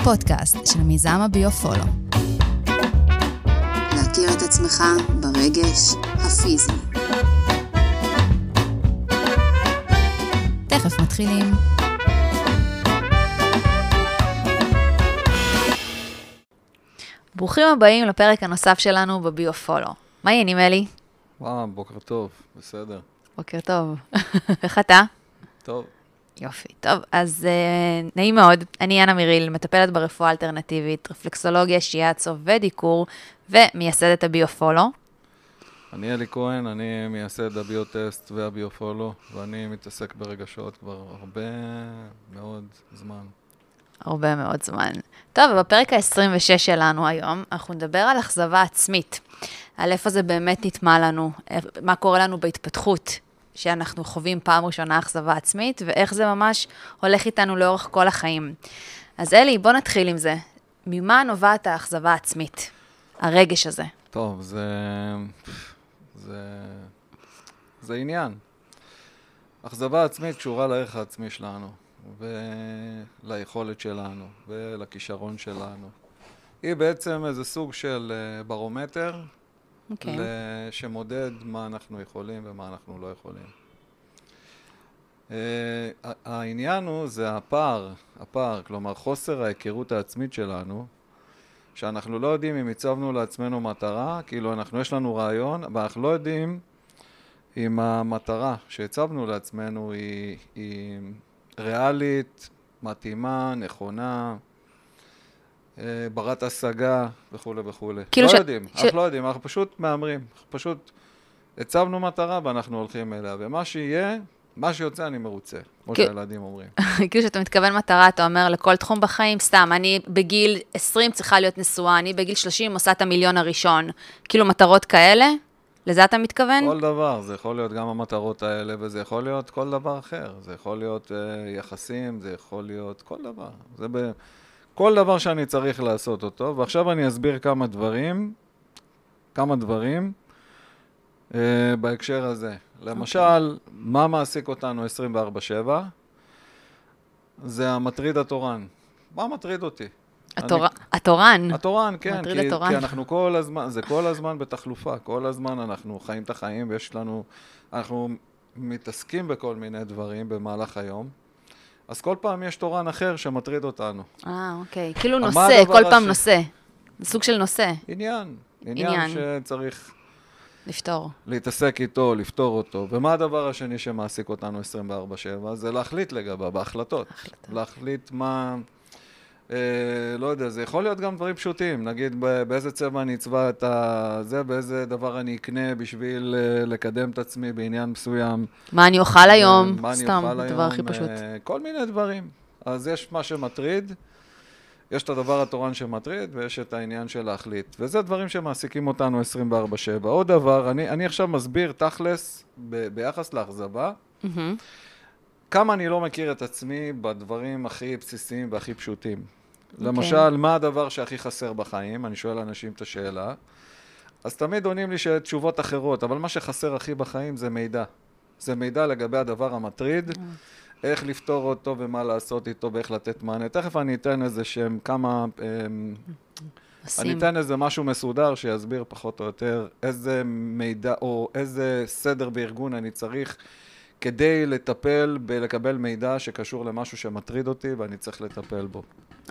הפודקאסט של מיזם הביו-פולו. להכיר את עצמך ברגש הפיזי. תכף מתחילים. ברוכים הבאים לפרק הנוסף שלנו בביו-פולו. מה העניינים, אלי? וואו, בוקר טוב, בסדר. בוקר טוב. איך אתה? טוב. יופי. טוב, אז uh, נעים מאוד. אני אנה מיריל, מטפלת ברפואה אלטרנטיבית, רפלקסולוגיה, שיאצו ודיקור, ומייסדת הביו-פולו. אני אלי כהן, אני מייסד הביוטסט והביופולו, ואני מתעסק ברגשות כבר הרבה מאוד זמן. הרבה מאוד זמן. טוב, בפרק ה-26 שלנו היום, אנחנו נדבר על אכזבה עצמית, על איפה זה באמת נטמע לנו, מה קורה לנו בהתפתחות, שאנחנו חווים פעם ראשונה אכזבה עצמית, ואיך זה ממש הולך איתנו לאורך כל החיים. אז אלי, בוא נתחיל עם זה. ממה נובעת האכזבה העצמית, הרגש הזה? טוב, זה... זה... זה עניין. אכזבה עצמית קשורה לערך העצמי שלנו, וליכולת שלנו, ולכישרון שלנו. היא בעצם איזה סוג של אה, ברומטר אוקיי. okay. שמודד מה אנחנו יכולים ומה אנחנו לא יכולים. Uh, העניין הוא, זה הפער, הפער, כלומר חוסר ההיכרות העצמית שלנו, שאנחנו לא יודעים אם הצבנו לעצמנו מטרה, כאילו אנחנו, יש לנו רעיון, אבל אנחנו לא יודעים אם המטרה שהצבנו לעצמנו היא, היא ריאלית, מתאימה, נכונה, ברת השגה וכולי וכולי. כאילו לא ש- יודעים, ש- אנחנו לא יודעים, אנחנו פשוט מהמרים, פשוט הצבנו מטרה ואנחנו הולכים אליה, ומה שיהיה, מה שיוצא אני מרוצה, כמו כי- שהילדים אומרים. כאילו שאתה מתכוון מטרה, אתה אומר לכל תחום בחיים, סתם, אני בגיל 20 צריכה להיות נשואה, אני בגיל 30 עושה את המיליון הראשון. כאילו מטרות כאלה? לזה אתה מתכוון? כל דבר, זה יכול להיות גם המטרות האלה, וזה יכול להיות כל דבר אחר. זה יכול להיות אה, יחסים, זה יכול להיות כל דבר. זה ב... כל דבר שאני צריך לעשות אותו, ועכשיו אני אסביר כמה דברים, כמה דברים אה, בהקשר הזה. למשל, מה מעסיק אותנו 24/7? זה המטריד התורן. מה מטריד אותי? התור... התורן. התורן, כן, מטריד כי, התורן. כי אנחנו כל הזמן, זה כל הזמן בתחלופה, כל הזמן אנחנו חיים את החיים ויש לנו, אנחנו מתעסקים בכל מיני דברים במהלך היום, אז כל פעם יש תורן אחר שמטריד אותנו. אה, אוקיי. כאילו נושא, כל פעם הש- נושא. זה סוג של נושא, עניין, עניין, עניין. שצריך לפתור. להתעסק איתו, לפתור אותו. ומה הדבר השני שמעסיק אותנו 24/7? זה להחליט לגביו, בהחלטות. להחליט מה... אה, לא יודע, זה יכול להיות גם דברים פשוטים, נגיד באיזה צבע אני אצבע את. זה, באיזה דבר אני אקנה בשביל אה, לקדם את עצמי בעניין מסוים. מה אני אוכל היום? מה אני סתם, אוכל הדבר היום, הכי פשוט. אה, כל מיני דברים. אז יש מה שמטריד, יש את הדבר התורן שמטריד, ויש את העניין של להחליט. וזה דברים שמעסיקים אותנו 24/7. עוד דבר, אני, אני עכשיו מסביר תכלס ב, ביחס לאכזבה, מהמם. כמה אני לא מכיר את עצמי בדברים הכי בסיסיים והכי פשוטים. אוקיי. למשל, מה הדבר שהכי חסר בחיים? אני שואל אנשים את השאלה. אז תמיד עונים לי שתשובות אחרות, אבל מה שחסר הכי בחיים זה מידע. זה מידע לגבי הדבר המטריד, איך לפתור אותו ומה לעשות איתו ואיך לתת מענה. תכף אני אתן איזה שהם כמה... אמ, אני. אתן איזה משהו מסודר שיסביר פחות או יותר איזה מידע או איזה סדר בארגון אני צריך כדי לטפל בלקבל מידע שקשור למשהו שמטריד אותי ואני צריך לטפל בו,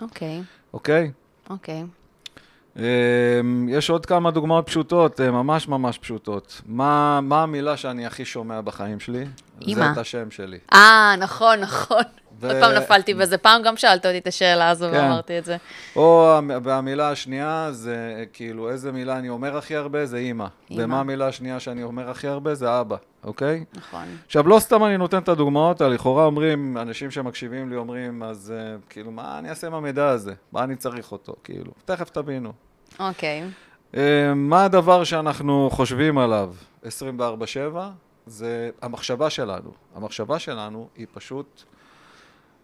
אוקיי, אוקיי? אוקיי. אמ, יש עוד כמה דוגמאות פשוטות, אה, ממש ממש פשוטות. מה, מה המילה שאני הכי שומע בחיים שלי? אמא. זה את השם שלי. אה, נכון, נכון. ו- עוד פעם נפלתי בזה. פעם גם שאלת אותי את השאלה הזו כן. ואמרתי את זה. או והמילה השנייה זה אה, כאילו איזה מילה אני אומר הכי הרבה זה אימא. אימא. ומה המילה השנייה שאני אומר הכי הרבה זה אבא, אוקיי? נכון. עכשיו, לא סתם אני נותן את הדוגמאות האלה, לכאורה אומרים, אנשים שמקשיבים לי אומרים, אז uh, כאילו, מה אני אעשה עם המידע הזה? מה אני צריך אותו? כאילו, תכף תבינו. אוקיי. Uh, מה הדבר שאנחנו חושבים עליו 24/7? זה המחשבה שלנו. המחשבה שלנו היא פשוט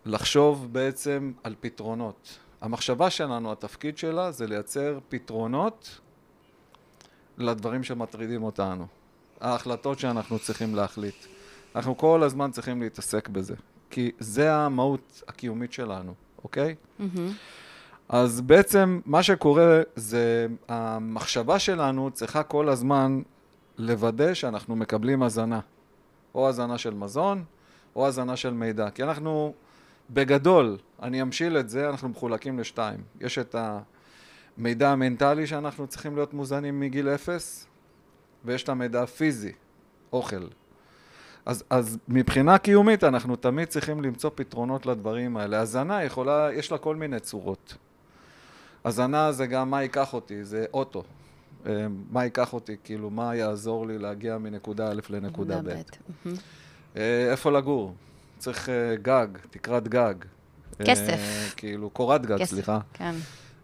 לחשוב בעצם על פתרונות. המחשבה שלנו, התפקיד שלה זה לייצר פתרונות לדברים שמטרידים אותנו. ההחלטות שאנחנו צריכים להחליט. אנחנו כל הזמן צריכים להתעסק בזה, כי זה המהות הקיומית שלנו, אוקיי? מהמם. אז בעצם מה שקורה זה, המחשבה שלנו צריכה כל הזמן לוודא שאנחנו מקבלים הזנה. או הזנה של מזון, או הזנה של מידע. כי אנחנו, בגדול, אני אמשיל את זה, אנחנו מחולקים לשתיים. יש את המידע המנטלי שאנחנו צריכים להיות מוזנים מגיל אפס, ויש את המידע הפיזי, אוכל. אז, אז מבחינה קיומית אנחנו תמיד צריכים למצוא פתרונות לדברים האלה. הזנה יכולה, יש לה כל מיני צורות. הזנה זה גם מה ייקח אותי, זה אוטו. אה, מה ייקח אותי, כאילו, מה יעזור לי להגיע מנקודה א' לנקודה ב'. אה, איפה לגור? צריך אה, גג, תקרת גג. כסף. אה, כאילו, קורת גג, כסף, סליחה. כן,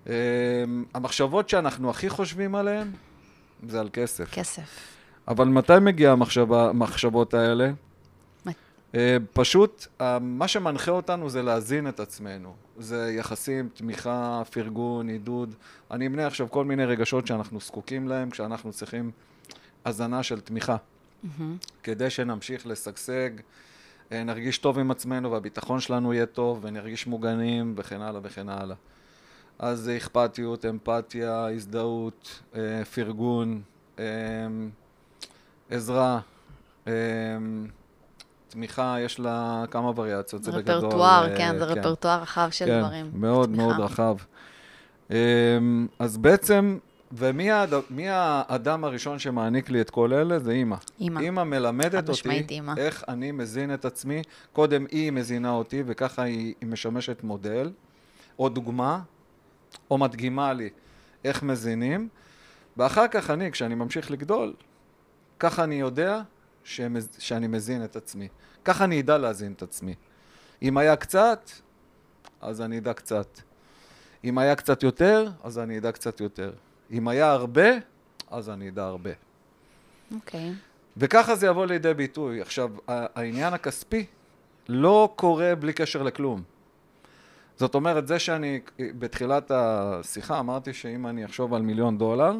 אה, המחשבות שאנחנו הכי חושבים עליהן זה על כסף. כסף. אבל מתי מגיע המחשבות האלה? אה, פשוט, מה שמנחה אותנו זה להזין את עצמנו. זה יחסים, תמיכה, פרגון, עידוד. אני אמנה עכשיו כל מיני רגשות שאנחנו זקוקים להם כשאנחנו צריכים הזנה של תמיכה. מהמם. כדי שנמשיך לשגשג, נרגיש טוב עם עצמנו והביטחון שלנו יהיה טוב ונרגיש מוגנים וכן הלאה וכן הלאה. אז אכפתיות, אמפתיה, הזדהות, אה, פרגון, אה, עזרה, אה, תמיכה, יש לה כמה וריאציות, זה בגדול. רפרטואר, אה, כן, זה רפרטואר רחב של כן, דברים. מאוד. מאוד רחב. אז בעצם, ומי האד, האדם הראשון שמעניק לי את כל אלה? זה אימא. אימא. אימא מלמדת אותי אימא. איך אני מזין את עצמי. קודם היא מזינה אותי, וככה היא, היא משמשת מודל, או דוגמה, או מדגימה לי איך מזינים, ואחר כך אני, כשאני ממשיך לגדול, ככה אני יודע שמז, שאני מזין את עצמי. ככה אני אדע להזין את עצמי. אם היה קצת, אז אני אדע קצת. אם היה קצת יותר, אז אני אדע קצת יותר. אם היה הרבה, אז אני אדע הרבה. אוקיי. וככה זה יבוא לידי ביטוי. עכשיו, העניין הכספי לא קורה בלי קשר לכלום. זאת אומרת, זה שאני בתחילת השיחה אמרתי שאם אני אחשוב על מיליון דולר,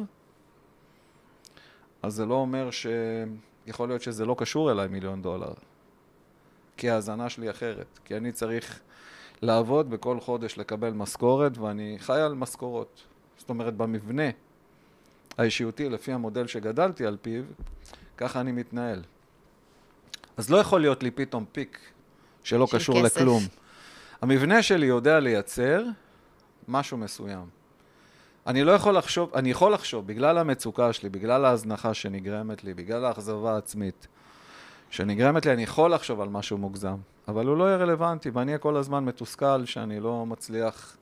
אז זה לא אומר ש... יכול להיות שזה לא קשור אליי מיליון דולר. כי ההאזנה שלי אחרת. כי אני צריך לעבוד בכל חודש לקבל משכורת, ואני חי על משכורות. זאת אומרת, במבנה האישיותי, לפי המודל שגדלתי על פיו, ככה אני מתנהל. אז לא יכול להיות לי פתאום פיק שלא של קשור כסף. לכלום. המבנה שלי יודע לייצר משהו מסוים. אני לא יכול לחשוב, אני יכול לחשוב, בגלל המצוקה שלי, בגלל ההזנחה שנגרמת לי, בגלל האכזבה העצמית שנגרמת לי, אני יכול לחשוב על משהו מוגזם, אבל הוא לא יהיה רלוונטי, ואני אהיה כל הזמן מתוסכל שאני לא מצליח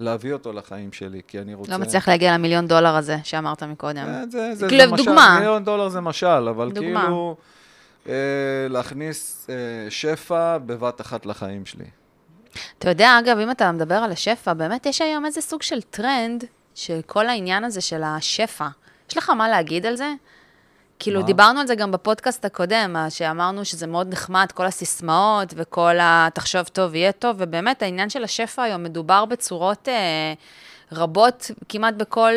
להביא אותו לחיים שלי, כי אני רוצה... לא מצליח להגיע למיליון דולר הזה שאמרת מקודם. אה, זה, זה, כאילו, זה משל, דוגמה. מיליון דולר זה משל, אבל דוגמה. כאילו אה, להכניס אה, שפע בבת אחת לחיים שלי. אתה יודע, אגב, אם אתה מדבר על השפע, באמת יש היום איזה סוג של טרנד של כל העניין הזה של השפע. יש לך מה להגיד על זה? כאילו, מה? דיברנו על זה גם בפודקאסט הקודם, שאמרנו שזה מאוד נחמד, כל הסיסמאות וכל ה... תחשוב טוב, יהיה טוב, ובאמת העניין של השפע היום מדובר בצורות אה, רבות, כמעט בכל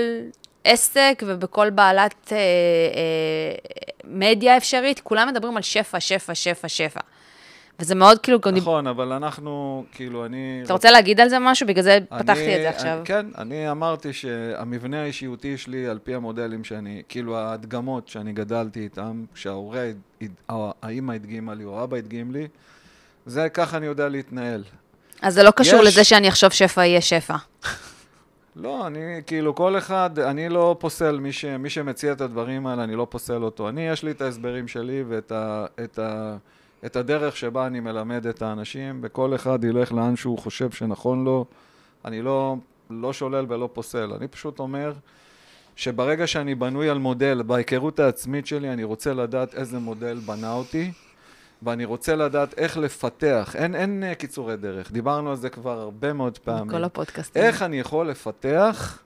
עסק ובכל בעלת אה, אה, מדיה אפשרית, כולם מדברים על שפע, שפע, שפע, שפע. וזה מאוד כאילו, נכון, אבל אנחנו, כאילו, אני... אתה רוצה להגיד על זה משהו? בגלל זה אני- פתחתי את זה עכשיו. כן, אני אמרתי שהמבנה האישיותי שלי, על פי המודלים שאני, כאילו ההדגמות שאני גדלתי איתם, שההורה, האמא הדגימה לי, או האבא הדגים לי, זה ככה אני יודע להתנהל. אז זה לא קשור יש- לזה שאני אחשוב שפע יהיה שפע. לא, אני, כאילו, כל אחד, אני לא פוסל, מי, ש, מי שמציע את הדברים האלה, אני לא פוסל אותו. אני, יש לי את ההסברים שלי ואת ה, את ה, את הדרך שבה אני מלמד את האנשים, וכל אחד ילך לאן שהוא חושב שנכון לו. אני לא, לא שולל ולא פוסל. אני פשוט אומר שברגע שאני בנוי על מודל, בהיכרות העצמית שלי, אני רוצה לדעת איזה מודל בנה אותי, ואני רוצה לדעת איך לפתח. אין, אין אה, קיצורי דרך. דיברנו על זה כבר הרבה מאוד פעמים. כל הפודקאסטים. איך אני יכול לפתח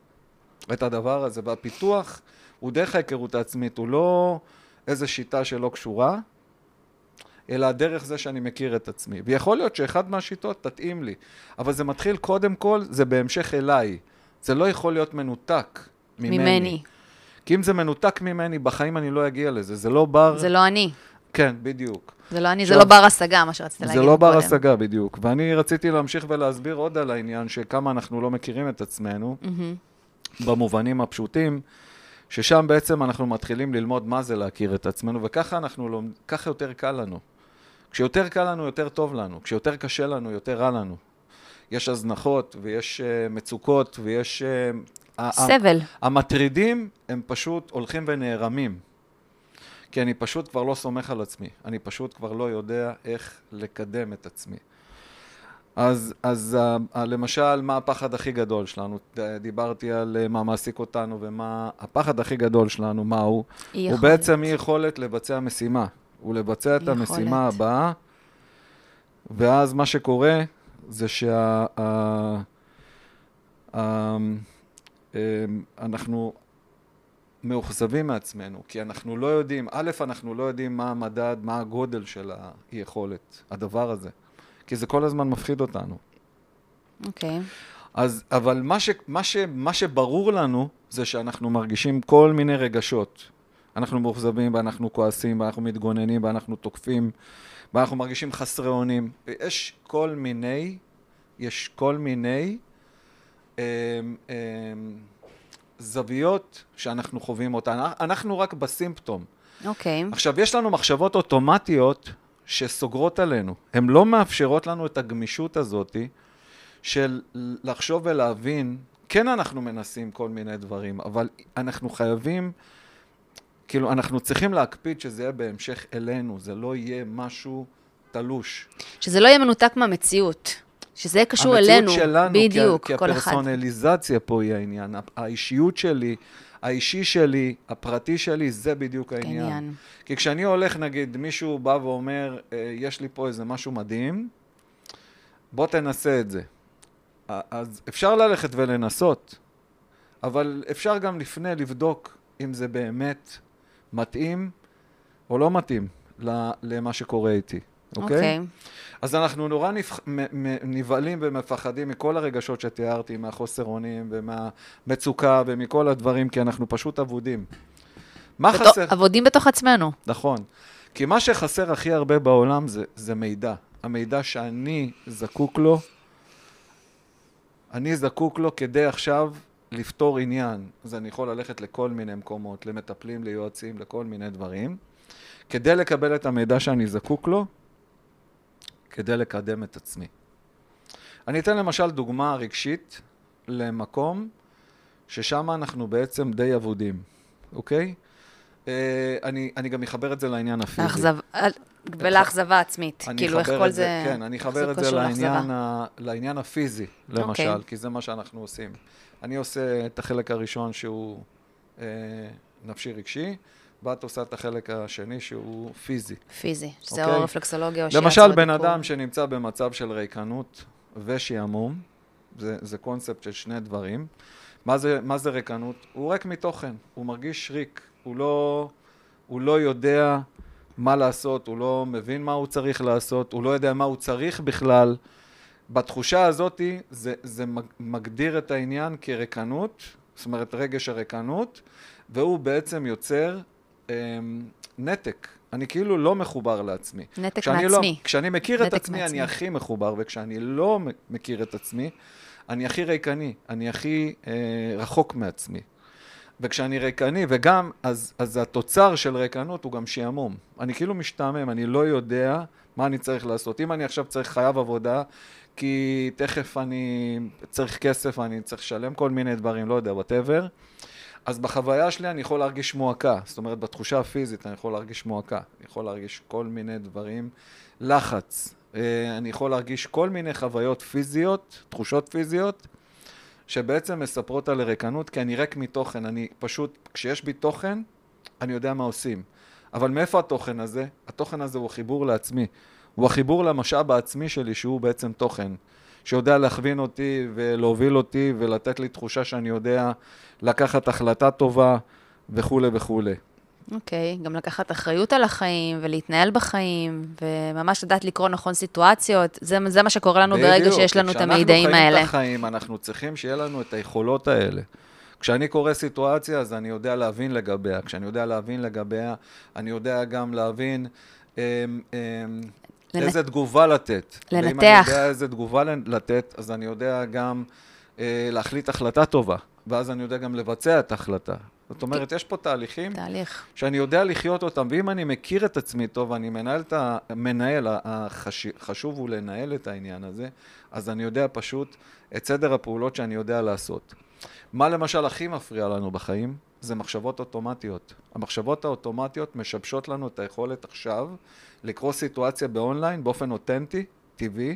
את הדבר הזה? והפיתוח הוא דרך ההיכרות העצמית, הוא לא איזו שיטה שלא קשורה, אלא דרך זה שאני מכיר את עצמי. ויכול להיות שאחד מהשיטות תתאים לי, אבל זה מתחיל קודם כל, זה בהמשך אליי. זה לא יכול להיות מנותק ממני. ממני. כי אם זה מנותק ממני, בחיים אני לא אגיע לזה. זה לא בר... זה לא אני. כן, בדיוק. זה לא אני, זה עכשיו, לא בר השגה, מה שרצית להגיד זה לא בר. השגה בדיוק. ואני רציתי להמשיך ולהסביר עוד על העניין שכמה אנחנו לא מכירים את עצמנו, מהמם. במובנים הפשוטים, ששם בעצם אנחנו מתחילים ללמוד מה זה להכיר את עצמנו, וככה אנחנו לומד, ככה יותר קל לנו. כשיותר קל לנו, יותר טוב לנו. כשיותר קשה לנו, יותר רע לנו. יש הזנחות, ויש uh, מצוקות, ויש... Uh, ה- ה- סבל. המטרידים הם פשוט הולכים ונערמים. כי אני פשוט כבר לא סומך על עצמי. אני פשוט כבר לא יודע איך לקדם את עצמי. אז, אז uh, למשל, מה הפחד הכי גדול שלנו? דיברתי על מה מעסיק אותנו ומה... הפחד הכי גדול שלנו, מה הוא? הוא. בעצם אי יכולת לבצע משימה. הוא לבצע את אי המשימה יכולת. הבאה, ואז מה שקורה זה ה- אמ, מאוכזבים מעצמנו, כי אנחנו לא יודעים, א', אנחנו לא יודעים מה המדד, מה הגודל של האי-יכולת, הדבר הזה. כי זה כל הזמן מפחיד אותנו. אוקיי. אז, אבל מה, ש, מה, ש, מה שברור לנו זה שאנחנו מרגישים כל מיני רגשות. אנחנו מאוכזבים, ואנחנו כועסים, ואנחנו מתגוננים, ואנחנו תוקפים, ואנחנו מרגישים חסרי אונים. יש כל מיני, יש כל מיני אה, אה, זוויות שאנחנו חווים אותן. אנחנו רק בסימפטום. אוקיי. עכשיו, יש לנו מחשבות אוטומטיות שסוגרות עלינו. הן לא מאפשרות לנו את הגמישות הזאתי של לחשוב ולהבין, כן אנחנו מנסים כל מיני דברים, אבל אנחנו חייבים, כאילו, אנחנו צריכים להקפיד שזה יהיה בהמשך אלינו, זה לא יהיה משהו תלוש. שזה לא יהיה מנותק מהמציאות. שזה יהיה קשור אלינו. המציאות שלנו, בדיוק, כי, כל כי אחד. הפרסונליזציה פה היא העניין. האישיות שלי, האישי שלי, הפרטי שלי, זה בדיוק העניין. עניין. כי כשאני הולך, נגיד, מישהו בא ואומר, "אה, יש לי פה איזה משהו מדהים, בוא תנסה את זה. אז אפשר ללכת ולנסות, אבל אפשר גם לפני לבדוק אם זה באמת מתאים או לא מתאים למה שקורה איתי, אוקיי? אוקיי. אז אנחנו נורא נבהלים ומפחדים מכל הרגשות שתיארתי, מהחוסר אונים ומהמצוקה ומכל הדברים, כי אנחנו פשוט אבודים. מה בתו- חסר? עבודים בתוך עצמנו. נכון. כי מה שחסר הכי הרבה בעולם זה, זה מידע. המידע שאני זקוק לו, אני זקוק לו כדי עכשיו לפתור עניין. אז אני יכול ללכת לכל מיני מקומות, למטפלים, ליועצים, לכל מיני דברים, כדי לקבל את המידע שאני זקוק לו, כדי לקדם את עצמי. אני אתן למשל דוגמה רגשית למקום ששם אנחנו בעצם די אבודים, אוקיי? אה, אני, אני גם אחבר את זה לעניין הפיזי. אל- ולאכזבה עצמית. כאילו, איך כל זה... כן, אני אחבר את זה לעניין? ה, לעניין הפיזי, למשל, אוקיי. כי זה מה שאנחנו עושים. אני עושה את החלק הראשון שהוא אה, נפשי רגשי, ואת עושה את החלק השני שהוא פיזי. פיזי, שזה אוקיי. או רפלקסולוגיה או שיעצור למשל, בן. אדם שנמצא במצב של ריקנות ושעמום, זה, זה קונספט של שני דברים. מה זה, מה זה ריקנות? הוא ריק מתוכן, הוא מרגיש ריק, הוא לא, הוא לא יודע מה לעשות, הוא לא מבין מה הוא צריך לעשות, הוא לא יודע מה הוא צריך בכלל. בתחושה הזאת זה, זה מג- מגדיר את העניין כריקנות, זאת אומרת רגש הריקנות, והוא בעצם יוצר אמ, נתק. אני כאילו לא מחובר לעצמי. נתק כשאני מעצמי. לא, כשאני מכיר את עצמי, מעצמי. אני הכי מחובר, וכשאני לא מכיר את עצמי, אני הכי ריקני, אני הכי אה, רחוק מעצמי. וכשאני ריקני, וגם, אז, אז התוצר של ריקנות הוא גם שעמום. אני כאילו משתעמם, אני לא יודע מה אני צריך לעשות. אם אני עכשיו צריך חייב עבודה, כי תכף אני צריך כסף, אני צריך לשלם כל מיני דברים, לא יודע, whatever, אז בחוויה שלי אני יכול להרגיש מועקה. זאת אומרת, בתחושה הפיזית אני יכול להרגיש מועקה. אני יכול להרגיש כל מיני דברים, לחץ. אה, אני יכול להרגיש כל מיני חוויות פיזיות, תחושות פיזיות, שבעצם מספרות על ריקנות, כי אני ריק מתוכן. אני פשוט, כשיש בי תוכן, אני יודע מה עושים. אבל מאיפה התוכן הזה? התוכן הזה הוא החיבור לעצמי. הוא החיבור למשאב העצמי שלי, שהוא בעצם תוכן. שיודע להכווין אותי ולהוביל אותי ולתת לי תחושה שאני יודע לקחת החלטה טובה וכולי וכולי. אוקיי, גם לקחת אחריות על החיים ולהתנהל בחיים, וממש לדעת לקרוא נכון סיטואציות, זה, זה מה שקורה לנו ברגע בדיוק, שיש לנו את כשאנחנו המידעים האלה. חיים את החיים, אנחנו צריכים שיהיה לנו את היכולות האלה. כשאני קורא סיטואציה, אז אני יודע להבין לגביה. כשאני יודע להבין לגביה, אני יודע גם להבין אמ, אמ, לנ- איזה תגובה לתת. ואם אני לנתח. יודע איזה תגובה לתת, אז אני יודע גם אה, להחליט החלטה טובה, ואז אני יודע גם לבצע את ההחלטה. זאת אומרת, יש פה תהליכים תהליך. שאני יודע לחיות אותם, ואם אני מכיר את עצמי טוב, ואני מנהל את ה... מנהל, החש... חשוב הוא לנהל את העניין הזה, אז אני יודע פשוט את סדר הפעולות שאני יודע לעשות. מה למשל הכי מפריע לנו בחיים? זה מחשבות אוטומטיות. המחשבות האוטומטיות משבשות לנו את היכולת עכשיו לקרוא סיטואציה באונליין באופן אותנטי, טבעי,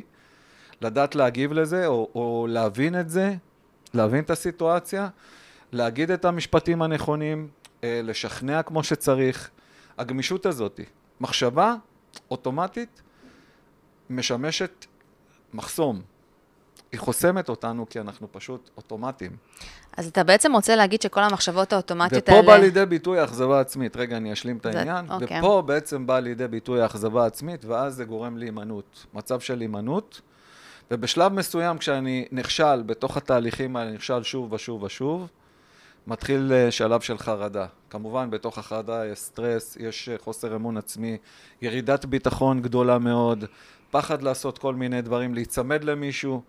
לדעת להגיב לזה, או, או להבין את זה, להבין את הסיטואציה, להגיד את המשפטים הנכונים, אה, לשכנע כמו שצריך. הגמישות הזאת, מחשבה אוטומטית משמשת מחסום. היא חוסמת אותנו כי אנחנו פשוט אוטומטיים. אז אתה בעצם רוצה להגיד שכל המחשבות האוטומטיות ופה האלה... בא לידי ביטוי האכזבה עצמית. רגע, אני אשלים את זה- העניין. אוקיי. ופה בעצם בא לידי ביטוי האכזבה עצמית, ואז זה גורם להימנעות. מצב של הימנעות, ובשלב מסוים, כשאני נכשל בתוך התהליכים האלה, נכשל שוב ושוב ושוב, מתחיל אה, שלב של חרדה. כמובן, בתוך החרדה יש סטרס, יש אה, חוסר אמון עצמי, ירידת ביטחון גדולה מאוד, פחד לעשות כל מיני דברים, להיצמד למישהו,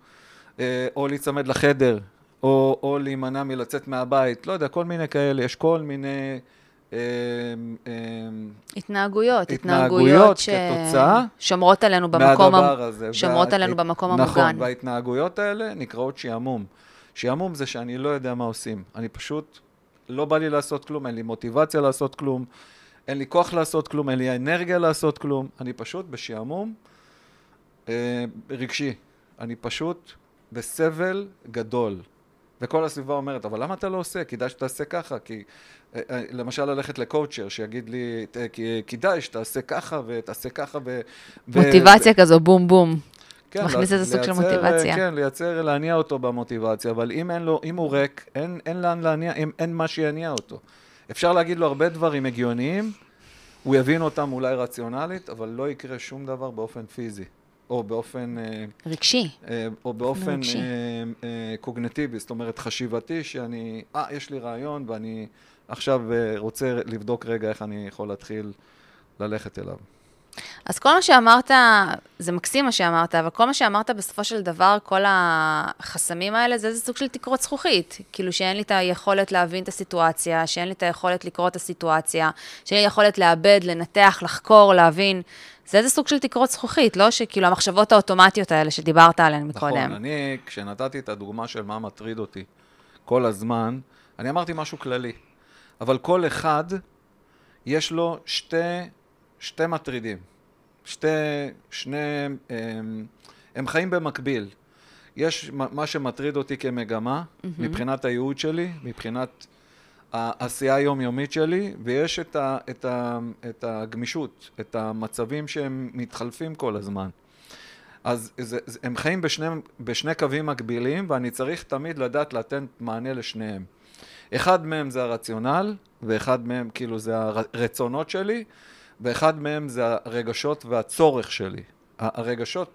אה, או להיצמד לחדר, או, או להימנע מלצאת מהבית, לא יודע, כל מיני כאלה, יש כל מיני... התנהגויות, התנהגויות ששומרות עלינו במקום. הזה. שומרות וה- עלינו במקום נכון, המוגן. וההתנהגויות האלה נקראות שעמום. שעמום זה שאני לא יודע מה עושים. אני פשוט, לא בא לי לעשות כלום, אין לי מוטיבציה לעשות כלום, אין לי כוח לעשות כלום, אין לי אנרגיה לעשות כלום. אני פשוט בשעמום אה, רגשי. אני פשוט בסבל גדול. וכל הסביבה אומרת, אבל למה אתה לא עושה? כדאי שתעשה ככה, כי אה, אה, למשל ללכת לקואוצ'ר, שיגיד לי, "ת- כי- כדאי שתעשה ככה ותעשה ככה ו... ו- מוטיבציה כזו, בום בום. כן, מכניס איזה סוג של מוטיבציה. כן, לייצר, להניע אותו במוטיבציה, אבל אם אין לו, אם הוא ריק, אין, אין לאן להניע, אין, אין מה שיניע אותו. אפשר להגיד לו הרבה דברים הגיוניים, הוא יבין אותם אולי רציונלית, אבל לא יקרה שום דבר באופן פיזי, או באופן, אה, רגשי. אה, או באופן רגשי. אה, קוגנטיבי, זאת אומרת חשיבתי, שאני, אה, יש לי רעיון ואני עכשיו רוצה לבדוק רגע איך אני יכול להתחיל ללכת אליו. אז כל מה שאמרת, זה מקסים מה שאמרת, אבל כל מה שאמרת בסופו של דבר, כל החסמים האלה, זה איזה סוג של תקרות זכוכית. כאילו שאין לי את היכולת להבין את הסיטואציה, שאין לי את היכולת לקרוא את הסיטואציה, שאין לי יכולת לאבד, לנתח, לחקור, להבין. זה איזה סוג של תקרות זכוכית, לא שכאילו המחשבות האוטומטיות האלה שדיברת עליהן מקודם. נכון, אני, כשנתתי את הדוגמה של מה מטריד אותי כל הזמן, אני אמרתי משהו כללי, אבל כל אחד, יש לו שתי, שתי מטרידים. שתי, שני, הם, הם חיים במקביל. יש מה שמטריד אותי כמגמה, מבחינת הייעוד שלי, מבחינת העשייה היומיומית שלי, ויש את, ה, את, ה, את הגמישות, את המצבים שהם מתחלפים כל הזמן. אז זה, זה, הם חיים בשני, בשני קווים מקבילים, ואני צריך תמיד לדעת לתת מענה לשניהם. אחד מהם זה הרציונל, ואחד מהם כאילו זה הרצונות שלי, ואחד מהם זה הרגשות והצורך שלי. הרגשות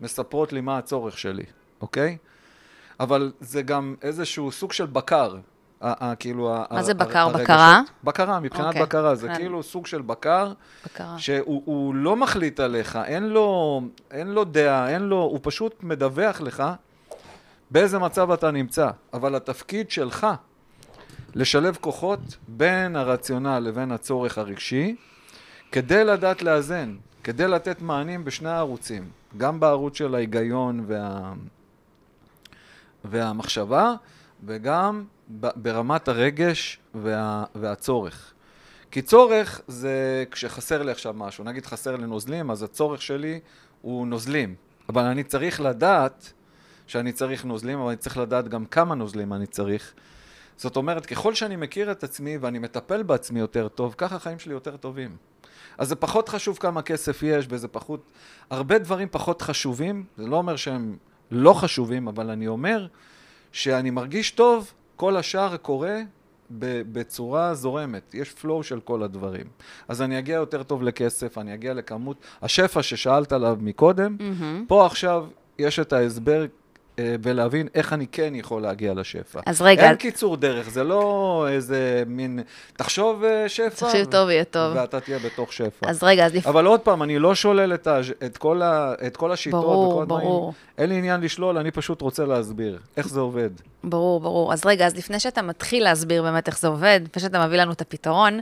מספרות לי מה הצורך שלי, אוקיי? אבל זה גם איזשהו סוג של בקר. ה- ה- כאילו, ה- מה זה בקר? הרגשות- בקרה? בקרה, מבחינת אוקיי. בקרה. זה הבנתי. כאילו סוג של בקר, בקרה. שהוא הוא לא מחליט עליך, אין לו, אין לו דעה, אין לו, הוא פשוט מדווח לך באיזה מצב אתה נמצא. אבל התפקיד שלך לשלב כוחות בין הרציונל לבין הצורך הרגשי, כדי לדעת לאזן, כדי לתת מענים בשני הערוצים, גם בערוץ של ההיגיון וה... והמחשבה, וגם ברמת הרגש וה... והצורך. כי צורך זה כשחסר לי עכשיו משהו, נגיד חסר לי נוזלים, אז הצורך שלי הוא נוזלים. אבל אני צריך לדעת שאני צריך נוזלים, אבל אני צריך לדעת גם כמה נוזלים אני צריך. זאת אומרת, ככל שאני מכיר את עצמי ואני מטפל בעצמי יותר טוב, ככה החיים שלי יותר טובים. אז זה פחות חשוב כמה כסף יש, וזה פחות... הרבה דברים פחות חשובים, זה לא אומר שהם לא חשובים, אבל אני אומר שאני מרגיש טוב, כל השאר קורה בצורה זורמת. יש flow של כל הדברים. אז אני אגיע יותר טוב לכסף, אני אגיע לכמות... השפע ששאלת עליו מקודם, מהמם. פה עכשיו יש את ההסבר ולהבין איך אני כן יכול להגיע לשפע. אז רגע, אין קיצור דרך, זה לא איזה מין... תחשוב אה, שפע, תחשוב טוב יהיה טוב. ואתה תהיה בתוך שפע. אז רגע, אז. אבל עוד פעם, אני לא שולל את, ה... את, כל, ה... את כל השיטות ברור, וכל הדברים. ברור. אין לי עניין לשלול, אני פשוט רוצה להסביר איך זה עובד. ברור, ברור. אז רגע, אז לפני שאתה מתחיל להסביר באמת איך זה עובד, לפני שאתה מביא לנו את הפתרון...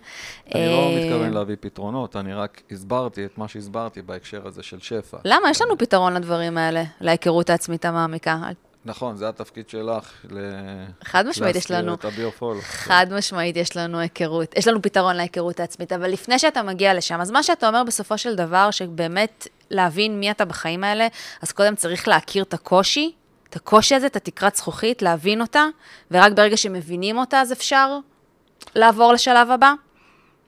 אני לא אה, מתכוון להביא פתרונות, אני רק הסברתי את מה שהסברתי בהקשר הזה של שפע. למה? יש לנו פתרון לדברים האלה, להיכרות העצמית המעמיקה. נכון, זה התפקיד שלך ל... חד משמעית יש לנו. את הביופול. חד משמעית יש לנו היכרות, יש לנו פתרון להיכרות העצמית, אבל לפני שאתה מגיע לשם, אז מה שאתה אומר בסופו של דבר, שבאמת להבין מי אתה בחיים האלה, אז קודם צריך להכיר את הקושי, את הקושי הזה, את התקרת זכוכית, להבין אותה, ורק ברגע שמבינים אותה, אז אפשר לעבור לשלב הבא?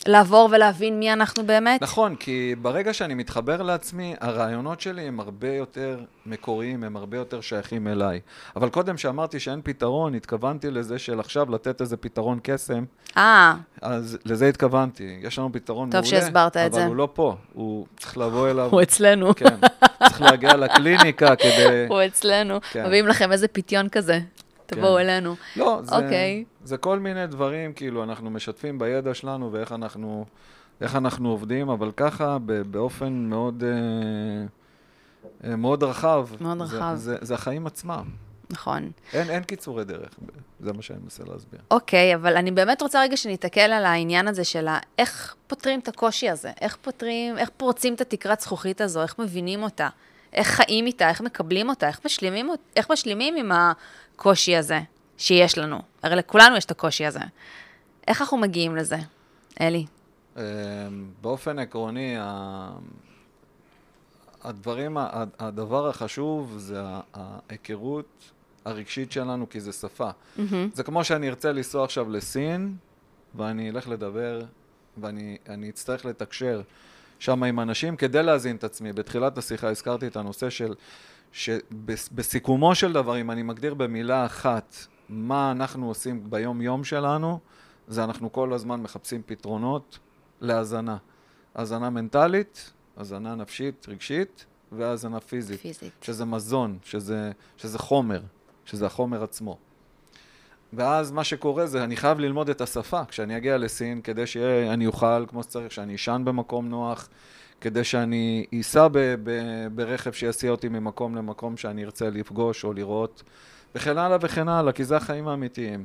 לעבור ולהבין מי אנחנו באמת? נכון, כי ברגע שאני מתחבר לעצמי, הרעיונות שלי הם הרבה יותר מקוריים, הם הרבה יותר שייכים אליי. אבל קודם שאמרתי שאין פתרון, התכוונתי לזה של עכשיו לתת איזה פתרון קסם, אה, אז לזה התכוונתי. יש לנו פתרון טוב מעולה, שהסברת את אבל זה. הוא לא פה, הוא צריך לבוא אליו. הוא אצלנו. כן, צריך להגיע לקליניקה כדי... הוא אצלנו. כן. מביאים לכם איזה פיתיון כזה. תבואו כן. אלינו. לא, זה, אוקיי. זה כל מיני דברים, כאילו, אנחנו משתפים בידע שלנו ואיך אנחנו, איך אנחנו עובדים, אבל ככה, באופן מאוד, אה, אה, מאוד רחב. מאוד זה, רחב. זה, זה החיים עצמם. נכון. אין, אין קיצורי דרך, זה מה שאני מנסה להסביר. אוקיי, אבל אני באמת רוצה רגע שניתקל על העניין הזה של ה- איך פותרים את הקושי הזה, איך פותרים, איך פורצים את התקרת זכוכית הזו, איך מבינים אותה, איך חיים איתה, איך מקבלים אותה, איך משלימים, איך משלימים עם הקושי הזה שיש לנו. הרי לכולנו יש את הקושי הזה. איך אנחנו מגיעים לזה, אלי? אה, באופן עקרוני, הדברים, הדבר החשוב זה ההיכרות הרגשית שלנו, כי זה שפה. זה כמו שאני ארצה לנסוע עכשיו לסין, ואני אלך לדבר, ואני אני אצטרך לתקשר שם עם אנשים כדי להזין את עצמי. בתחילת השיחה הזכרתי את הנושא של, שבסיכומו של דבר, אם אני מגדיר במילה אחת מה אנחנו עושים ביום-יום שלנו, זה אנחנו כל הזמן מחפשים פתרונות להזנה. הזנה מנטלית, הזנה נפשית, רגשית, והזנה פיזית. פיזית. שזה מזון, שזה, שזה חומר, שזה החומר עצמו. ואז מה שקורה זה, אני חייב ללמוד את השפה כשאני אגיע לסין, כדי שאני אוכל כמו שצריך, שאני אשן במקום נוח, כדי שאני אסע ב- ב- ברכב שיסיע אותי ממקום למקום שאני ארצה לפגוש או לראות, וכן הלאה וכן הלאה, כי זה החיים האמיתיים.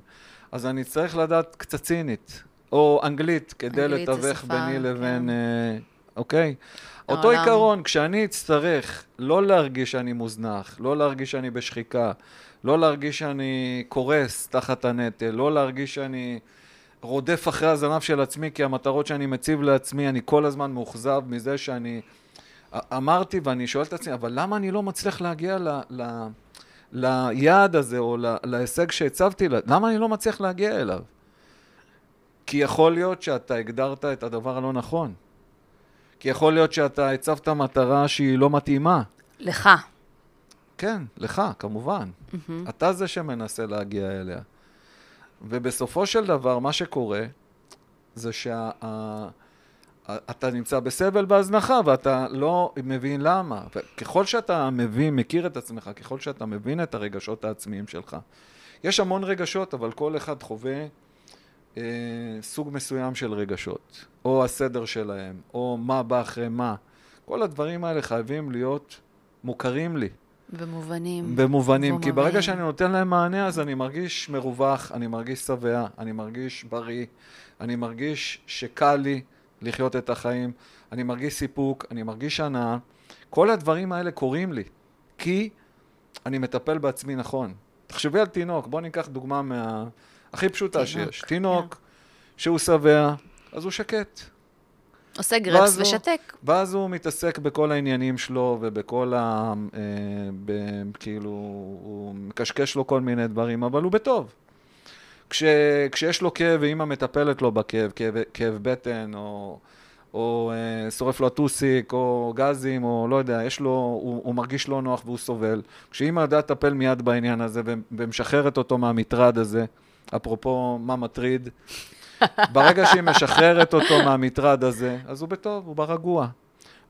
אז אני אצטרך לדעת קצת סינית, או אנגלית, כדי אנגלית לתווך ביני לבין... כן. אוקיי? אותו העולם. עיקרון, כשאני אצטרך לא להרגיש שאני מוזנח, לא להרגיש שאני בשחיקה, לא להרגיש שאני קורס תחת הנטל, לא להרגיש שאני רודף אחרי הזנב של עצמי, כי המטרות שאני מציב לעצמי, אני כל הזמן מאוכזב מזה שאני... אמרתי ואני שואל את עצמי, אבל למה אני לא מצליח להגיע ל... ל... ליעד הזה, או ל- להישג שהצבתי, למה אני לא מצליח להגיע אליו? כי יכול להיות שאתה הגדרת את הדבר הלא נכון. כי יכול להיות שאתה הצבת מטרה שהיא לא מתאימה. לך. כן, לך, כמובן. אתה זה שמנסה להגיע אליה. ובסופו של דבר, מה שקורה, זה שאתה נמצא בסבל בהזנחה, ואתה לא מבין למה. וככל שאתה מבין, מכיר את עצמך, ככל שאתה מבין את הרגשות העצמיים שלך. יש המון רגשות, אבל כל אחד חווה אה, סוג מסוים של רגשות. או הסדר שלהם, או מה בא אחרי מה. כל הדברים האלה חייבים להיות מוכרים לי. במובנים. במובנים, כי ברגע. שאני נותן להם מענה, אז אני מרגיש מרווח, אני מרגיש שבע, אני מרגיש בריא, אני מרגיש שקל לי לחיות את החיים, אני מרגיש סיפוק, אני מרגיש הנאה. כל הדברים האלה קורים לי, כי אני מטפל בעצמי נכון. תחשבי על תינוק, בואו ניקח דוגמה מה... הכי פשוטה תינוק, שיש. תינוק שהוא שבע, אז הוא שקט. עושה גרפס ושתק. ואז הוא מתעסק בכל העניינים שלו ובכל ה... אה, ב, כאילו, הוא מקשקש לו כל מיני דברים, אבל הוא בטוב. כש, כשיש לו כאב ואימא מטפלת לו בכאב, כאב, כאב בטן, או, או אה, שורף לו הטוסיק, או גזים, או לא יודע, יש לו, הוא, הוא מרגיש לא נוח והוא סובל. כשאימא יודעת לטפל מיד בעניין הזה ומשחררת אותו מהמטרד הזה, אפרופו מה מטריד, ברגע שהיא משחררת אותו מהמטרד הזה, אז הוא בטוב, הוא ברגוע.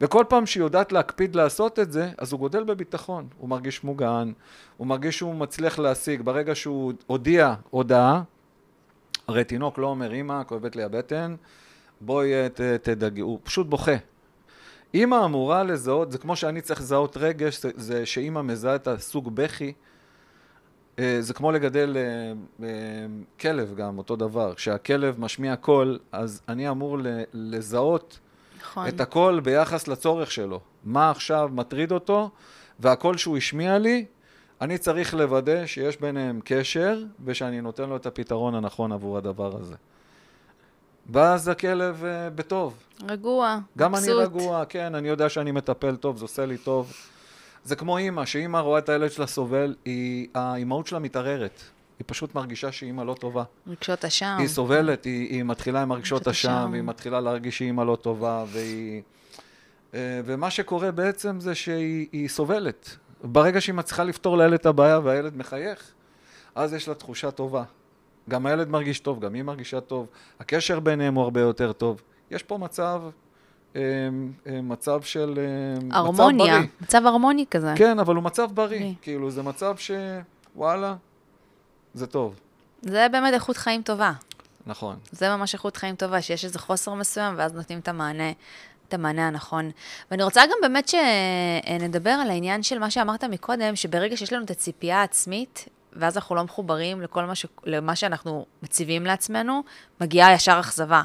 וכל פעם שהיא יודעת להקפיד לעשות את זה, אז הוא גודל בביטחון. הוא מרגיש מוגן, הוא מרגיש שהוא מצליח להשיג. ברגע שהוא הודיע הודעה, הרי תינוק לא אומר, אמא, כואבת לי הבטן, בואי ת, תדאגי, הוא פשוט בוכה. אימא אמורה לזהות, זה כמו שאני צריך לזהות רגש, זה, זה שאימא מזהה את הסוג בכי. אה, זה כמו לגדל אה, אה, כלב גם, אותו דבר. כשהכלב משמיע קול, אז אני אמור לזהות נכון. את הקול ביחס לצורך שלו. מה עכשיו מטריד אותו, והקול שהוא השמיע לי, אני צריך לוודא שיש ביניהם קשר, ושאני נותן לו את הפתרון הנכון עבור הדבר הזה. ואז הכלב בטוב. רגוע, גם מבסוט. אני רגוע, כן, אני יודע שאני מטפל טוב, זה עושה לי טוב. זה כמו אימא, שאימא רואה את הילד שלה סובל, היא, האימהות שלה מתערערת. היא פשוט מרגישה שאימא לא טובה. רגשות אשם. היא סובלת, היא, היא מתחילה עם הרגשות רגשות אשם. והיא מתחילה להרגיש שאימא לא טובה, והיא... אה, ומה שקורה בעצם זה שהיא היא סובלת. ברגע שהיא מצליחה לפתור לילד את הבעיה והילד מחייך, אז יש לה תחושה טובה. גם הילד מרגיש טוב, גם היא מרגישה טוב, הקשר ביניהם הוא הרבה יותר טוב. יש פה מצב, מצב של... אה, הרמוניה, מצב. מצב הרמוני כזה. כן, אבל הוא מצב בריא. בריא. כאילו, זה מצב ש... וואלה, זה טוב. זה באמת איכות חיים טובה. נכון. זה ממש איכות חיים טובה, שיש איזה חוסר מסוים, ואז נותנים את המענה, את המענה הנכון. ואני רוצה גם באמת שנדבר על העניין של מה שאמרת מקודם, שברגע שיש לנו את הציפייה העצמית, ואז אנחנו לא מחוברים לכל מה, ש... למה שאנחנו מציבים לעצמנו, מגיעה ישר אכזבה.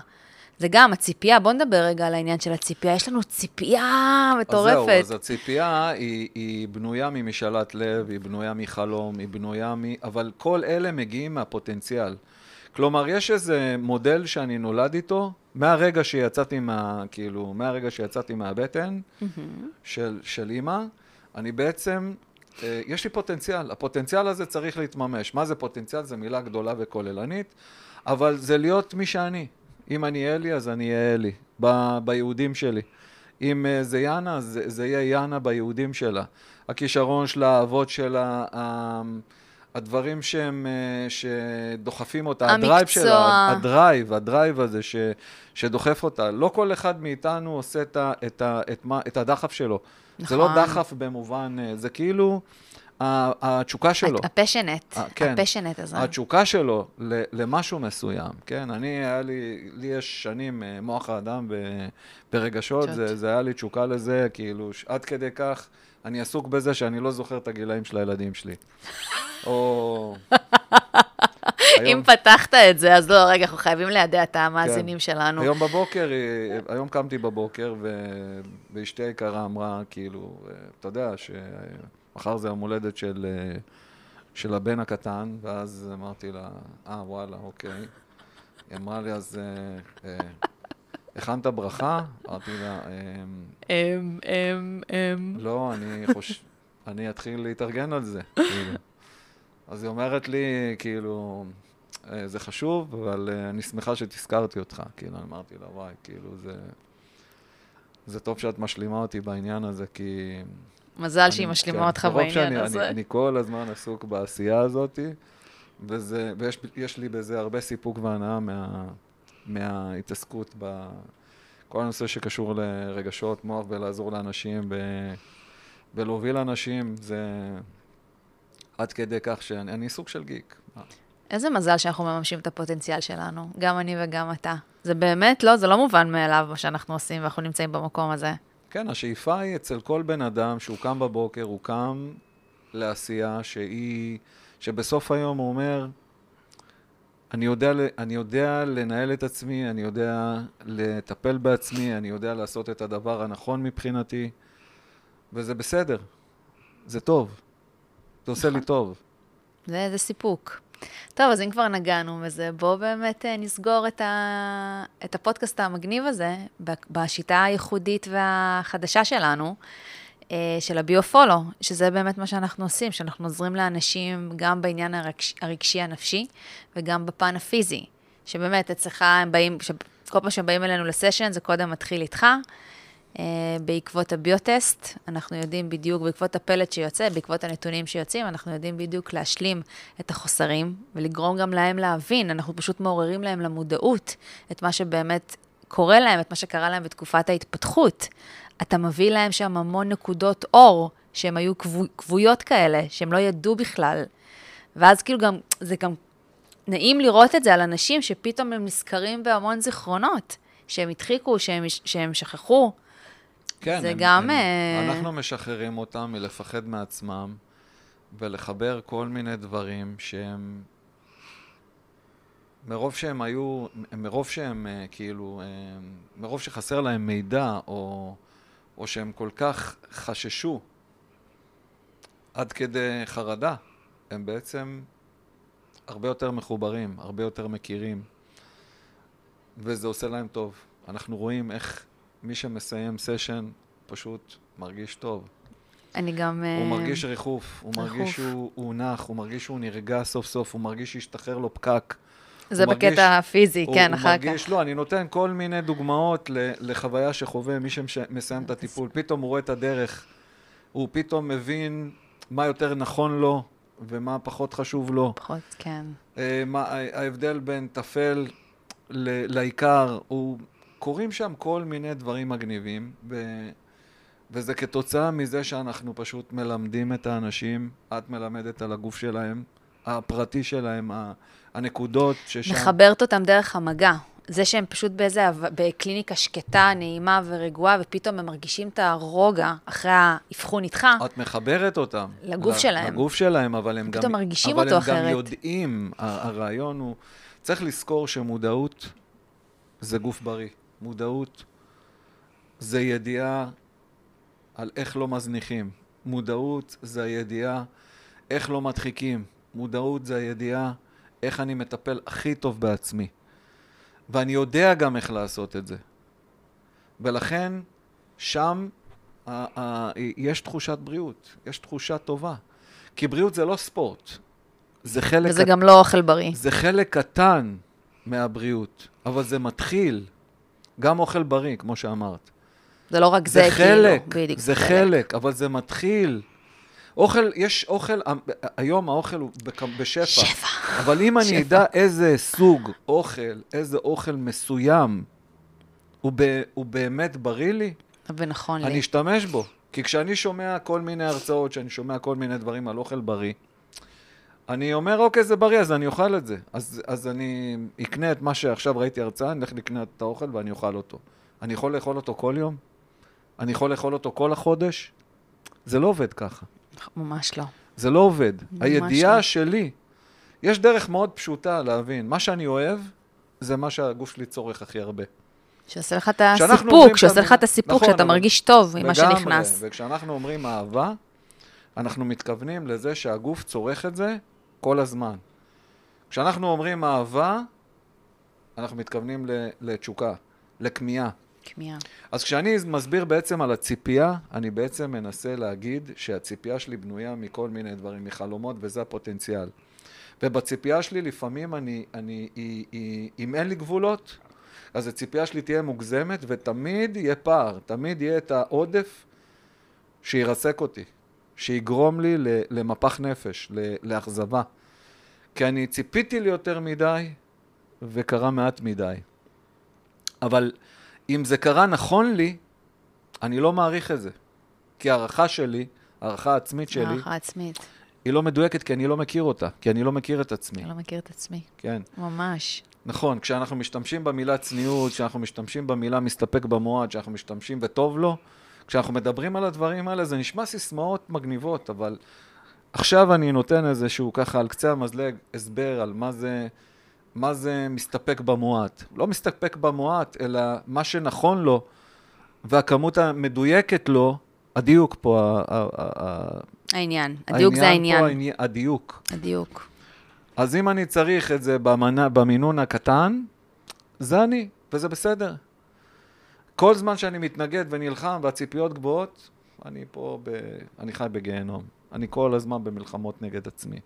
זה גם הציפייה, בוא נדבר רגע על העניין של הציפייה. יש לנו ציפייה מטורפת. אז זהו, אז הציפייה היא, היא בנויה ממשאלת לב, היא בנויה מחלום, היא בנויה מ... אבל כל אלה מגיעים מהפוטנציאל. כלומר, יש איזה מודל שאני נולד איתו, מהרגע שיצאתי מה... כאילו, מהרגע שיצאתי מהבטן של, של אימא, אני בעצם, אה, יש לי פוטנציאל. הפוטנציאל הזה צריך להתממש. מה זה פוטנציאל? זו מילה גדולה וכוללנית, אבל זה להיות מי שאני. אם אני אלי, אז אני אהיה אלי, ב, בייחודיות שלי. אם אה, זה יאנה, אז זה, זה יהיה יאנה בייחודיות שלה. הכישרון שלה, האהבות שלה, ה- הדברים שהם, אה, שדוחפים אותה, ה drive המקצוע. שלה, ה drive, ה drive הזה ש, שדוחף אותה. לא כל אחד מאיתנו עושה את, ה, את, ה, את, מה, את הדחף שלו. זה לא נכון. דחף במובן, אה, זה כאילו התשוקה שלו. הפשנט, כן. הפשנט הזה. התשוקה שלו למשהו מסוים, כן? אני, היה לי, לי יש שנים אה, מוח האדם ברגשות, רגשות. זה, זה היה לי תשוקה לזה, כאילו, ש- עד כדי כך, אני עסוק בזה שאני לא זוכר את הגילאים של הילדים שלי. או... אם היום- פתחת את זה, אז לא, רגע, אנחנו חייבים לידע את המאזינים שלנו. היום בבוקר, אה, היום קמתי בבוקר, ו- ואשתי היקרה אמרה, כאילו, אה, אתה יודע, שמחר זה יום הולדת של, אה, של הבן הקטן, ואז אמרתי לה, אה, וואלה, אוקיי. היא אמרה לי, אז אה, אה, הכנת ברכה? אמרתי לה, "אמ, אמ, אמ, אמ. לא, אני חושב, אני אתחיל להתארגן על זה, כאילו. אז היא אומרת לי, כאילו, "אה, זה חשוב, אבל אה, אני שמחה שתזכרתי אותך. כאילו, אמרתי לה, וואי, כאילו, זה... זה טוב שאת משלימה אותי בעניין הזה, כי... מזל שהיא משלימה כן, אותך בעניין הזה. אני, אני כל הזמן עסוק בעשייה הזאת, וזה, ויש יש לי בזה הרבה סיפוק והנאה מה, מההתעסקות בכל הנושא שקשור לרגשות, מוח ולעזור לאנשים, ב, ולהוביל אנשים, זה עד כדי כך שאני אני סוג של גיק. איזה מזל שאנחנו מממשים את הפוטנציאל שלנו, גם אני וגם אתה. זה באמת לא, זה לא מובן מאליו מה שאנחנו עושים ואנחנו נמצאים במקום הזה. כן, השאיפה היא אצל כל בן אדם שהוא קם בבוקר, הוא קם לעשייה שהיא, שבסוף היום הוא אומר, אני יודע, אני יודע לנהל את עצמי, אני יודע לטפל בעצמי, אני יודע לעשות את הדבר הנכון מבחינתי, וזה בסדר, זה טוב, זה עושה לי טוב. זה, זה סיפוק. טוב, אז אם כבר נגענו בזה, בואו באמת אה, נסגור את, ה... את הפודקאסט המגניב הזה בשיטה הייחודית והחדשה שלנו, אה, של הביו-פולו, שזה באמת מה שאנחנו עושים, שאנחנו עוזרים לאנשים גם בעניין הרגש... הרגשי הנפשי וגם בפן הפיזי, שבאמת אצלך הם באים, ש... כל פעם שהם באים אלינו לסשן, זה קודם מתחיל איתך. אה, בעקבות הביוטסט, אנחנו יודעים בדיוק, בעקבות הפלט שיוצא, בעקבות הנתונים שיוצאים, אנחנו יודעים בדיוק להשלים את החוסרים ולגרום גם להם להבין, אנחנו פשוט מעוררים להם למודעות את מה שבאמת קורה להם, את מה שקרה להם בתקופת ההתפתחות. אתה מביא להם שם המון נקודות אור, שהן היו כבו, כבויות כאלה, שהם לא ידעו בכלל. ואז כאילו גם, זה גם נעים לראות את זה על אנשים שפתאום הם נזכרים בהמון זיכרונות, שהם הדחיקו, שהם, שהם שכחו. כן, זה הם, גם, הם, אה, אנחנו משחררים אותם מלפחד מעצמם ולחבר כל מיני דברים שהם... מרוב שהם היו, מרוב שהם אה, כאילו, אה, מרוב שחסר להם מידע, או, או שהם כל כך חששו עד כדי חרדה, הם בעצם הרבה יותר מחוברים, הרבה יותר מכירים, וזה עושה להם טוב. אנחנו רואים איך מי שמסיים סשן פשוט מרגיש טוב. אני גם... הוא אה, מרגיש ריחוף, הוא מרגיש ריחוף. שהוא הוא נח, הוא מרגיש שהוא נרגע סוף סוף, הוא מרגיש שהשתחרר לו פקק. זה הוא מרגיש- בקטע הפיזי, הוא- כן, הוא אחר כך. מרגיש, לא, אני נותן כל מיני דוגמאות לחוויה שחווה מי שמסיים את הטיפול. פתאום הוא רואה את הדרך, הוא פתאום מבין מה יותר נכון לו ומה פחות חשוב לו. פחות, כן. אה, מה ההבדל בין טפל לעיקר, הוא... קורים שם כל מיני דברים מגניבים, ו... וזה כתוצאה מזה שאנחנו פשוט מלמדים את האנשים, את מלמדת על הגוף שלהם, הפרטי שלהם, הנקודות ששם... מחברת אותם דרך המגע. זה שהם פשוט באיזה, בקליניקה שקטה, נעימה ורגועה, ופתאום הם מרגישים את הרוגע אחרי האבחון איתך. את מחברת אותם. לגוף ל- שלהם. לגוף שלהם, אבל הם פתאום גם... מרגישים אבל אותו הם אחרת. גם יודעים, הרעיון הוא... צריך לזכור שמודעות זה גוף בריא. מודעות זה ידיעה על איך לא מזניחים. מודעות זה הידיעה איך לא מדחיקים. מודעות זה הידיעה איך אני מטפל הכי טוב בעצמי. ואני יודע גם איך לעשות את זה. ולכן, שם ה- ה- יש תחושת בריאות, יש תחושה טובה. כי בריאות זה לא ספורט. זה חלק, וזה קט- גם לא אוכל בריא. זה חלק קטן מהבריאות, אבל זה מתחיל. גם אוכל בריא, כמו שאמרת. זה לא רק זה, זה חלק, כאילו. בדיוק, זה חלק, אבל זה מתחיל. אוכל, יש אוכל, היום האוכל הוא בשפע. שפע. אבל אם אני. אדע איזה סוג אוכל, איזה אוכל מסוים, הוא, ב, הוא באמת בריא לי, ונכון אני לי. אשתמש בו. כי כשאני שומע כל מיני הרצאות, כשאני שומע כל מיני דברים על אוכל בריא, אני אומר, אוקיי, זה בריא, אז אני אוכל את זה. אז, אז אני אקנה את מה שעכשיו ראיתי הרצאה, אני אלך לקנות את האוכל ואני אוכל אותו. אני יכול לאכול אותו כל יום? אני יכול לאכול אותו כל החודש? זה לא עובד ככה. ממש לא. זה לא עובד. ממש הידיעה לא. שלי, יש דרך מאוד פשוטה להבין. מה שאני אוהב, זה מה שהגוף שלי צורך הכי הרבה. שעושה לך את הסיפוק, שעושה לך את הסיפוק, נכון, שאתה אבל- מרגיש טוב עם מה לגמרי, שנכנס. וכשאנחנו אומרים אהבה, אנחנו מתכוונים לזה שהגוף צורך את זה כל הזמן. כשאנחנו אומרים אהבה, אנחנו מתכוונים ל- לתשוקה, לכמיהה. כמיהה. אז כשאני מסביר בעצם על הציפייה, אני בעצם מנסה להגיד שהציפייה שלי בנויה מכל מיני דברים, מחלומות, וזה הפוטנציאל. ובציפייה שלי לפעמים אני, אני, היא, היא, אם אין לי גבולות, אז הציפייה שלי תהיה מוגזמת, ותמיד יהיה פער, תמיד יהיה את העודף שירסק אותי, שיגרום לי למפח נפש, לאכזבה. כי אני ציפיתי לי יותר מדי, וקרה מעט מדי. אבל אם זה קרה נכון לי, אני לא מעריך את זה. כי הערכה שלי, הערכה עצמית שלי, הערכה עצמית. היא לא מדויקת כי אני לא מכיר אותה, כי אני לא מכיר את עצמי. אני לא מכיר את עצמי. כן. ממש. נכון, כשאנחנו משתמשים במילה צניעות, כשאנחנו משתמשים במילה מסתפק במועד, כשאנחנו משתמשים וטוב לו, כשאנחנו מדברים על הדברים האלה, זה נשמע סיסמאות מגניבות, אבל עכשיו אני נותן איזשהו ככה על קצה המזלג הסבר על מה זה, מה זה מסתפק במועט. לא מסתפק במועט, אלא מה שנכון לו, והכמות המדויקת לו, הדיוק פה, ה- העניין. הדיוק זה העניין. פה העני- הדיוק. הדיוק. אז אם אני צריך את זה במנה, במינון הקטן, זה אני, וזה בסדר. כל זמן שאני מתנגד ונלחם והציפיות גבוהות, אני פה, ב... אני חי בגיהנום. אני כל הזמן במלחמות נגד עצמי.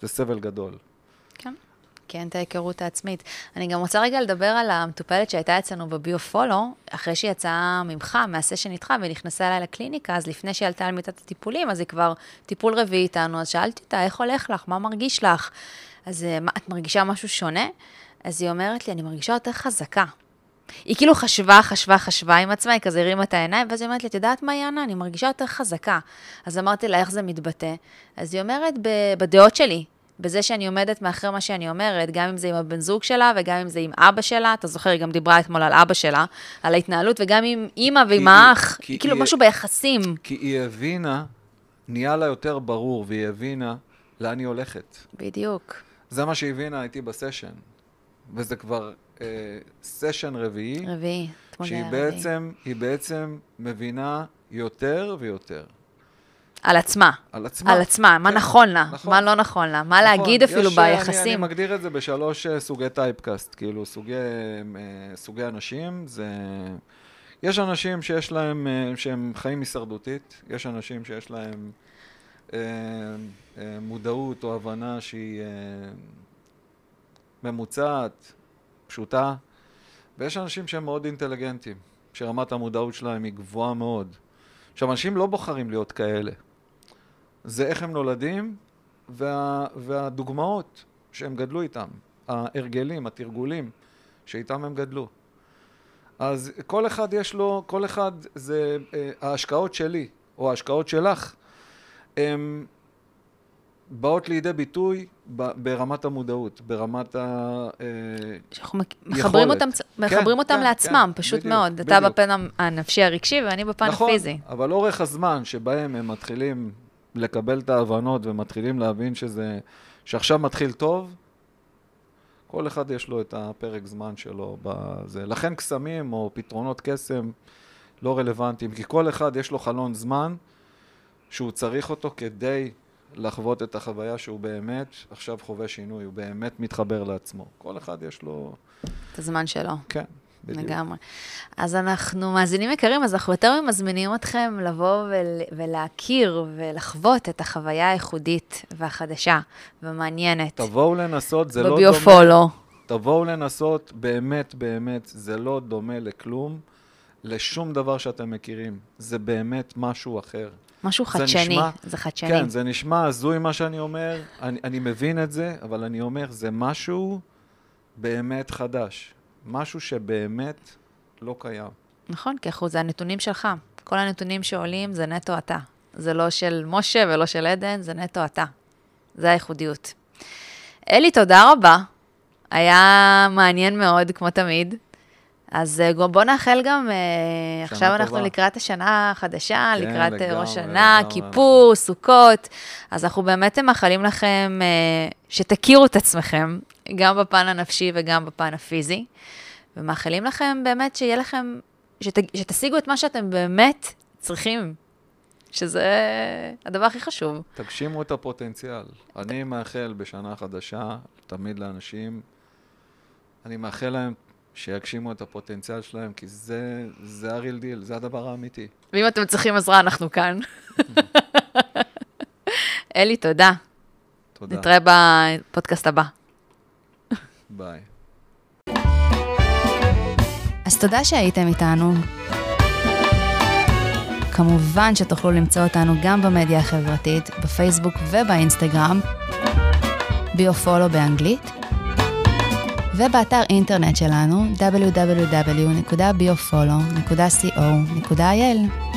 זה סבל גדול. כן. כי אין את ההיכרות העצמית. אני גם רוצה רגע לדבר על המטופלת שהייתה אצלנו בביו-פולו, אחרי שהיא יצאה ממך, מהסשן איתך, ונכנסה אליי לקליניקה, אז לפני שהיא עלתה על מיטת הטיפולים, אז היא כבר טיפול רביעי איתנו, אז שאלתי אותה, איך הולך לך? מה מרגיש לך? אז אה, מה, את מרגישה משהו שונה? אז היא אומרת לי, אני מרגישה יותר חזקה. היא כאילו חשבה, חשבה, חשבה עם עצמה, היא כזה הרימה את העיניים, ואז היא אומרת לי, את יודעת מה, יאנה? אני מרגישה יותר חזקה. אז אמרתי לה, איך זה מתבטא? אז היא אומרת, "ב- בדעות שלי, בזה שאני עומדת מאחורי מה שאני אומרת, גם אם זה עם הבן זוג שלה וגם אם זה עם אבא שלה, אתה זוכר, היא גם דיברה אתמול על אבא שלה, על ההתנהלות, וגם עם אימא ועם האח, כאילו היא- משהו ביחסים. כי היא הבינה, נהיה לה יותר ברור, והיא הבינה לאן היא הולכת. בדיוק. זה מה שהיא הבינה איתי בסשן. וזה כבר אה, סשן רביעי, רביעי. אתמול היה רביעי. בעצם, היא בעצם מבינה יותר ויותר. על עצמה. על עצמה. על עצמה, מה כן, נכון לה, נכון. מה לא נכון לה, מה נכון, להגיד אפילו יש, אה, אני, אני ביחסים. מגדיר את זה בשלוש אה, סוגי טייפקאסט, כאילו סוגי, אה, סוגי אנשים, זה... יש אנשים שיש להם, אה, שהם חיים הישרדותית, יש אנשים שיש להם אה, אה, מודעות או הבנה שהיא אה, ממוצעת, פשוטה, ויש אנשים שהם מאוד אינטליגנטים, שרמת המודעות שלהם היא גבוהה מאוד. עכשיו, אנשים לא בוחרים להיות כאלה. זה איך הם נולדים וה, והדוגמאות שהם גדלו איתם, ההרגלים, התרגולים שאיתם הם גדלו. אז כל אחד יש לו, כל אחד זה, אה, ההשקעות שלי או ההשקעות שלך, הן באות לידי ביטוי ברמת המודעות, ברמת ה... אה, שאנחנו מחברים. אותם, מחברים אותם כן, לעצמם, כן, פשוט בדיוק, מאוד. אתה בדיוק. בפן הנפשי הרגשי ואני בפן נכון, הפיזי. אבל אורך הזמן שבהם הם מתחילים לקבל את ההבנות ומתחילים להבין שזה, שעכשיו מתחיל טוב, כל אחד יש לו את הפרק זמן שלו בזה. לכן קסמים או פתרונות קסם לא רלוונטיים, כי כל אחד יש לו חלון זמן שהוא צריך אותו כדי לחוות את החוויה שהוא באמת עכשיו חווה שינוי, הוא באמת מתחבר לעצמו. כל אחד יש לו... את הזמן שלו. כן, בדיוק. לגמרי. אז אנחנו, מאזינים יקרים, אז אנחנו יותר מזמינים אתכם לבוא ול, ולהכיר ולחוות את החוויה הייחודית והחדשה והמעניינת. תבואו לנסות, זה לא דומה... בביופולו. תבואו לנסות, באמת, באמת, זה לא דומה לכלום, לשום דבר שאתם מכירים. זה באמת משהו אחר. משהו זה חדשני, נשמע- זה חדשני. כן, זה נשמע הזוי מה שאני אומר, אני, אני מבין את זה, אבל אני אומר, זה משהו באמת חדש. משהו שבאמת לא קיים. נכון, כי אנחנו, זה הנתונים שלך. כל הנתונים שעולים זה נטו אתה. זה לא של משה ולא של עדן, זה נטו אתה. זה הייחודיות. אלי, תודה רבה. היה מעניין מאוד, כמו תמיד. אז אה, בוא נאחל גם, אה, עכשיו אנחנו טובה. לקראת השנה החדשה, כן, לקראת אה, לגמרי, ראש שנה, לגמרי. כיפור, סוכות. אז אנחנו באמת מאחלים לכם שתכירו את עצמכם, גם בפן הנפשי וגם בפן הפיזי. ומאחלים לכם באמת שיהיה לכם, שת, שתשיגו את מה שאתם באמת צריכים, שזה הדבר הכי חשוב. תגשימו את הפוטנציאל. אני מאחל בשנה חדשה, תמיד לאנשים, אני מאחל להם שיגשימו את הפוטנציאל שלהם, כי זה, זה הריל דיל, זה הדבר האמיתי. ואם אתם צריכים עזרה, אנחנו כאן. אלי, תודה. תודה. נתראה בפודקאסט הבא. ביי. אז תודה שהייתם איתנו. כמובן שתוכלו למצוא אותנו גם במדיה החברתית, בפייסבוק ובאינסטגרם, ביופולו באנגלית, ובאתר אינטרנט שלנו www.biofolo.co.il.